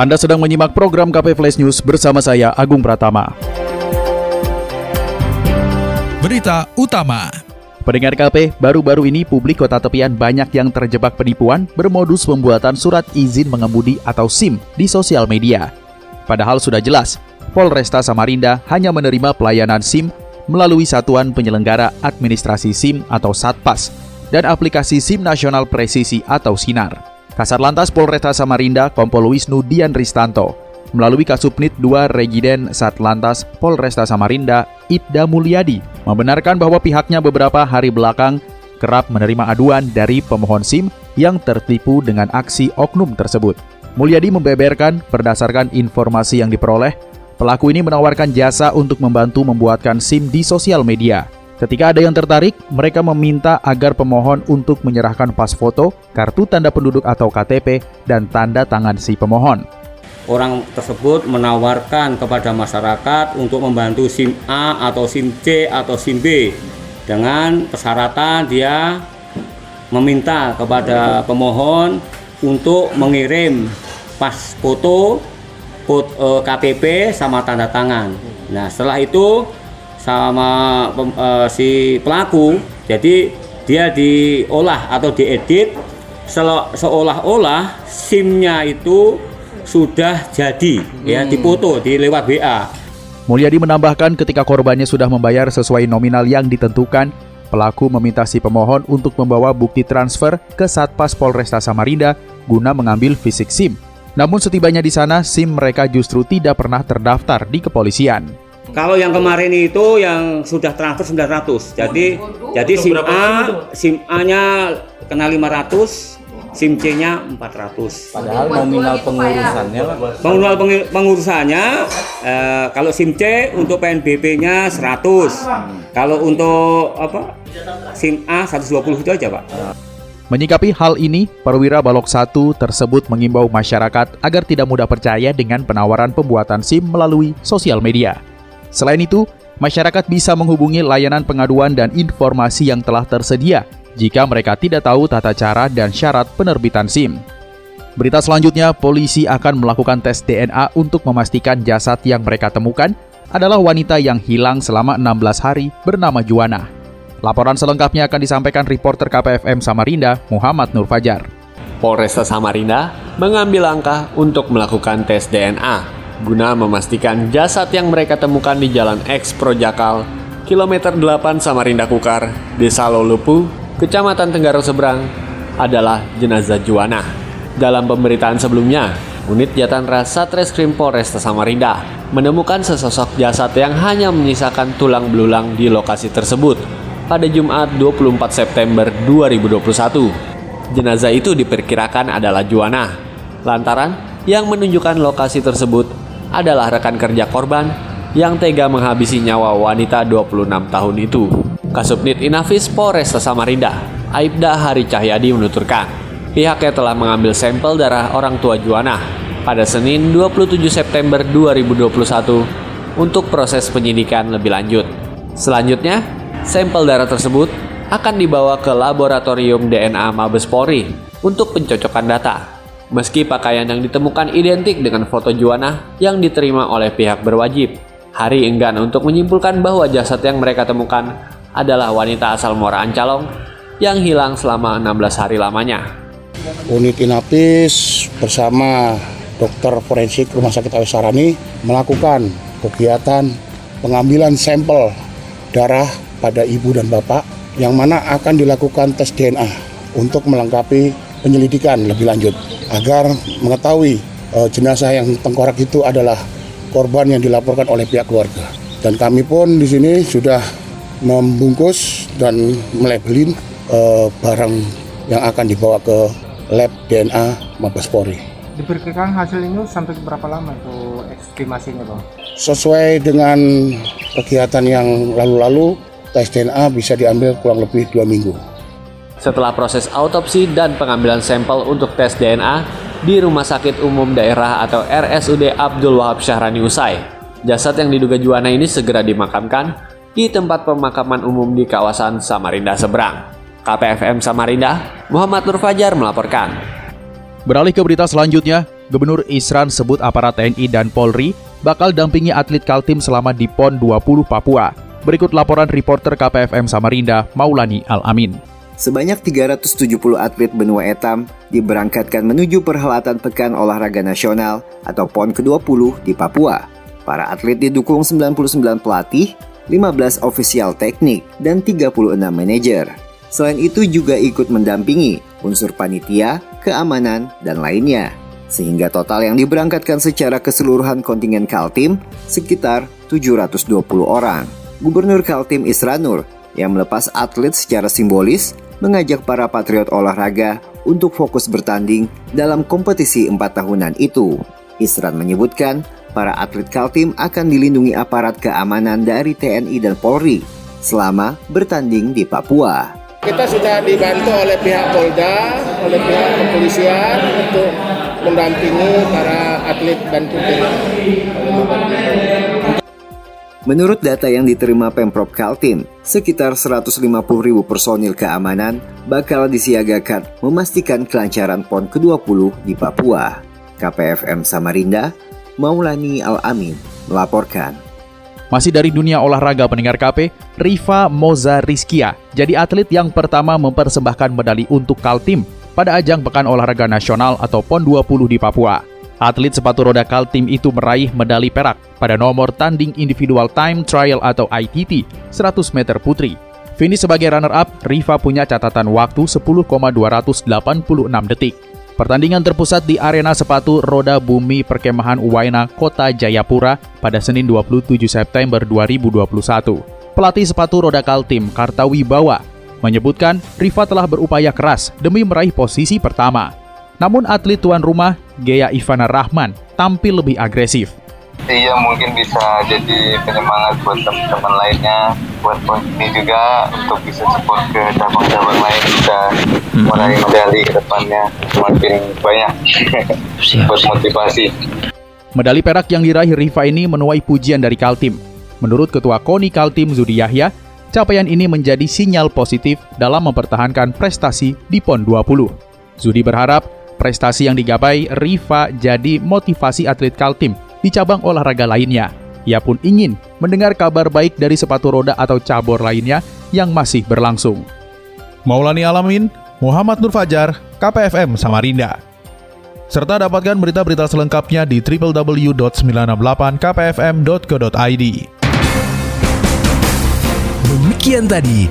Anda sedang menyimak program KP Flash News bersama saya Agung Pratama. Berita utama. Pendengar KP, baru-baru ini publik kota tepian banyak yang terjebak penipuan bermodus pembuatan surat izin mengemudi atau SIM di sosial media. Padahal sudah jelas, Polresta Samarinda hanya menerima pelayanan SIM melalui Satuan Penyelenggara Administrasi SIM atau Satpas dan aplikasi SIM Nasional Presisi atau Sinar. Kasar Lantas Polresta Samarinda Kompol Wisnu Dian Ristanto melalui Kasubnit 2 Regiden Satlantas Polresta Samarinda Ibda Mulyadi membenarkan bahwa pihaknya beberapa hari belakang kerap menerima aduan dari pemohon SIM yang tertipu dengan aksi oknum tersebut. Mulyadi membeberkan berdasarkan informasi yang diperoleh, pelaku ini menawarkan jasa untuk membantu membuatkan SIM di sosial media. Ketika ada yang tertarik, mereka meminta agar pemohon untuk menyerahkan pas foto, kartu tanda penduduk atau KTP, dan tanda tangan si pemohon orang tersebut menawarkan kepada masyarakat untuk membantu SIM A atau SIM C atau SIM B dengan persyaratan dia meminta kepada pemohon untuk mengirim pas foto, eh, KTP sama tanda tangan. Nah, setelah itu sama uh, si pelaku jadi dia diolah atau diedit seolah-olah SIM-nya itu sudah jadi ya Hmm. dipoto di lewat WA. Mulyadi menambahkan ketika korbannya sudah membayar sesuai nominal yang ditentukan, pelaku meminta si pemohon untuk membawa bukti transfer ke Satpas Polresta Samarinda guna mengambil fisik SIM. Namun setibanya di sana, SIM mereka justru tidak pernah terdaftar di kepolisian. Kalau yang kemarin itu yang sudah transfer 900. Jadi jadi SIM A, SIM A-nya kena 500, SIM C-nya 400. Padahal nominal pengurusannya Pak. Pengurusan pengi- pengurusannya eh, kalau SIM C untuk PNBP-nya 100. Kalau untuk apa? SIM A 120 itu aja, Pak. Menyikapi hal ini, Perwira Balok 1 tersebut mengimbau masyarakat agar tidak mudah percaya dengan penawaran pembuatan SIM melalui sosial media. Selain itu, masyarakat bisa menghubungi layanan pengaduan dan informasi yang telah tersedia jika mereka tidak tahu tata cara dan syarat penerbitan SIM. Berita selanjutnya, polisi akan melakukan tes DNA untuk memastikan jasad yang mereka temukan adalah wanita yang hilang selama 16 hari bernama Juwana. Laporan selengkapnya akan disampaikan reporter KPFM Samarinda, Muhammad Nur Fajar. Polresta Samarinda mengambil langkah untuk melakukan tes DNA guna memastikan jasad yang mereka temukan di Jalan X Projakal, kilometer 8 Samarinda Kukar, Desa Lolupu, Kecamatan Tenggaro Seberang, adalah jenazah Juwana. Dalam pemberitaan sebelumnya, unit Jatanra Satreskrim Polresta Samarinda menemukan sesosok jasad yang hanya menyisakan tulang belulang di lokasi tersebut pada Jumat 24 September 2021. Jenazah itu diperkirakan adalah Juwana, lantaran yang menunjukkan lokasi tersebut adalah rekan kerja korban yang tega menghabisi nyawa wanita 26 tahun itu. Kasubnit Inafis Polresta Samarinda, Aibda Hari Cahyadi menuturkan, pihaknya telah mengambil sampel darah orang tua Juwana pada Senin 27 September 2021 untuk proses penyidikan lebih lanjut. Selanjutnya, sampel darah tersebut akan dibawa ke laboratorium DNA Mabes Polri untuk pencocokan data. Meski pakaian yang ditemukan identik dengan foto Juwana yang diterima oleh pihak berwajib, Hari enggan untuk menyimpulkan bahwa jasad yang mereka temukan adalah wanita asal Muara Ancalong yang hilang selama 16 hari lamanya. Unit Inapis bersama dokter forensik Rumah Sakit Ayu Sarani melakukan kegiatan pengambilan sampel darah pada ibu dan bapak yang mana akan dilakukan tes DNA untuk melengkapi penyelidikan lebih lanjut agar mengetahui eh, jenazah yang tengkorak itu adalah korban yang dilaporkan oleh pihak keluarga. Dan kami pun di sini sudah membungkus dan melabelin eh, barang yang akan dibawa ke lab DNA Mabes Polri. diperkirakan hasil ini sampai berapa lama itu estimasinya bang? Sesuai dengan kegiatan yang lalu-lalu, tes DNA bisa diambil kurang lebih dua minggu. Setelah proses autopsi dan pengambilan sampel untuk tes DNA di Rumah Sakit Umum Daerah atau RSUD Abdul Wahab Syahrani usai, jasad yang diduga Juwana ini segera dimakamkan di tempat pemakaman umum di kawasan Samarinda seberang. KPFM Samarinda, Muhammad Nur Fajar melaporkan. Beralih ke berita selanjutnya, Gubernur Isran sebut aparat TNI dan Polri bakal dampingi atlet Kaltim selama di PON 20 Papua. Berikut laporan reporter KPFM Samarinda, Maulani Al-Amin. Sebanyak 370 atlet benua etam diberangkatkan menuju perhelatan Pekan Olahraga Nasional atau PON ke-20 di Papua. Para atlet didukung 99 pelatih, 15 ofisial teknik, dan 36 manajer. Selain itu juga ikut mendampingi unsur panitia, keamanan, dan lainnya. Sehingga total yang diberangkatkan secara keseluruhan kontingen Kaltim sekitar 720 orang. Gubernur Kaltim Isranur yang melepas atlet secara simbolis mengajak para patriot olahraga untuk fokus bertanding dalam kompetisi empat tahunan itu. Isran menyebutkan, para atlet Kaltim akan dilindungi aparat keamanan dari TNI dan Polri selama bertanding di Papua. Kita sudah dibantu oleh pihak Polda, oleh pihak kepolisian untuk mendampingi para atlet dan putri. Menurut data yang diterima Pemprov Kaltim, sekitar 150 ribu personil keamanan bakal disiagakan memastikan kelancaran PON ke-20 di Papua. KPFM Samarinda, Maulani Al-Amin melaporkan. Masih dari dunia olahraga pendengar KP, Riva Moza Rizkia jadi atlet yang pertama mempersembahkan medali untuk Kaltim pada ajang Pekan Olahraga Nasional atau PON 20 di Papua. Atlet sepatu roda Kaltim itu meraih medali perak pada nomor tanding individual time trial atau ITT 100 meter putri. Finish sebagai runner-up, Riva punya catatan waktu 10,286 detik. Pertandingan terpusat di arena sepatu roda bumi perkemahan Uwaina, Kota Jayapura pada Senin 27 September 2021. Pelatih sepatu roda Kaltim, Kartawibawa, menyebutkan Riva telah berupaya keras demi meraih posisi pertama. Namun atlet tuan rumah, Gea Ivana Rahman, tampil lebih agresif. Iya mungkin bisa jadi penyemangat buat teman-teman lainnya, buat ini juga untuk bisa support ke cabang-cabang lain bisa meraih medali ke depannya semakin banyak buat motivasi. Medali perak yang diraih Riva ini menuai pujian dari Kaltim. Menurut Ketua KONI Kaltim Zudi Yahya, capaian ini menjadi sinyal positif dalam mempertahankan prestasi di PON 20. Zudi berharap prestasi yang digapai Riva jadi motivasi atlet Kaltim di cabang olahraga lainnya. Ia pun ingin mendengar kabar baik dari sepatu roda atau cabur lainnya yang masih berlangsung. Maulani Alamin, Muhammad Nur Fajar, KPFM Samarinda. Serta dapatkan berita-berita selengkapnya di www.968kpfm.co.id. Demikian tadi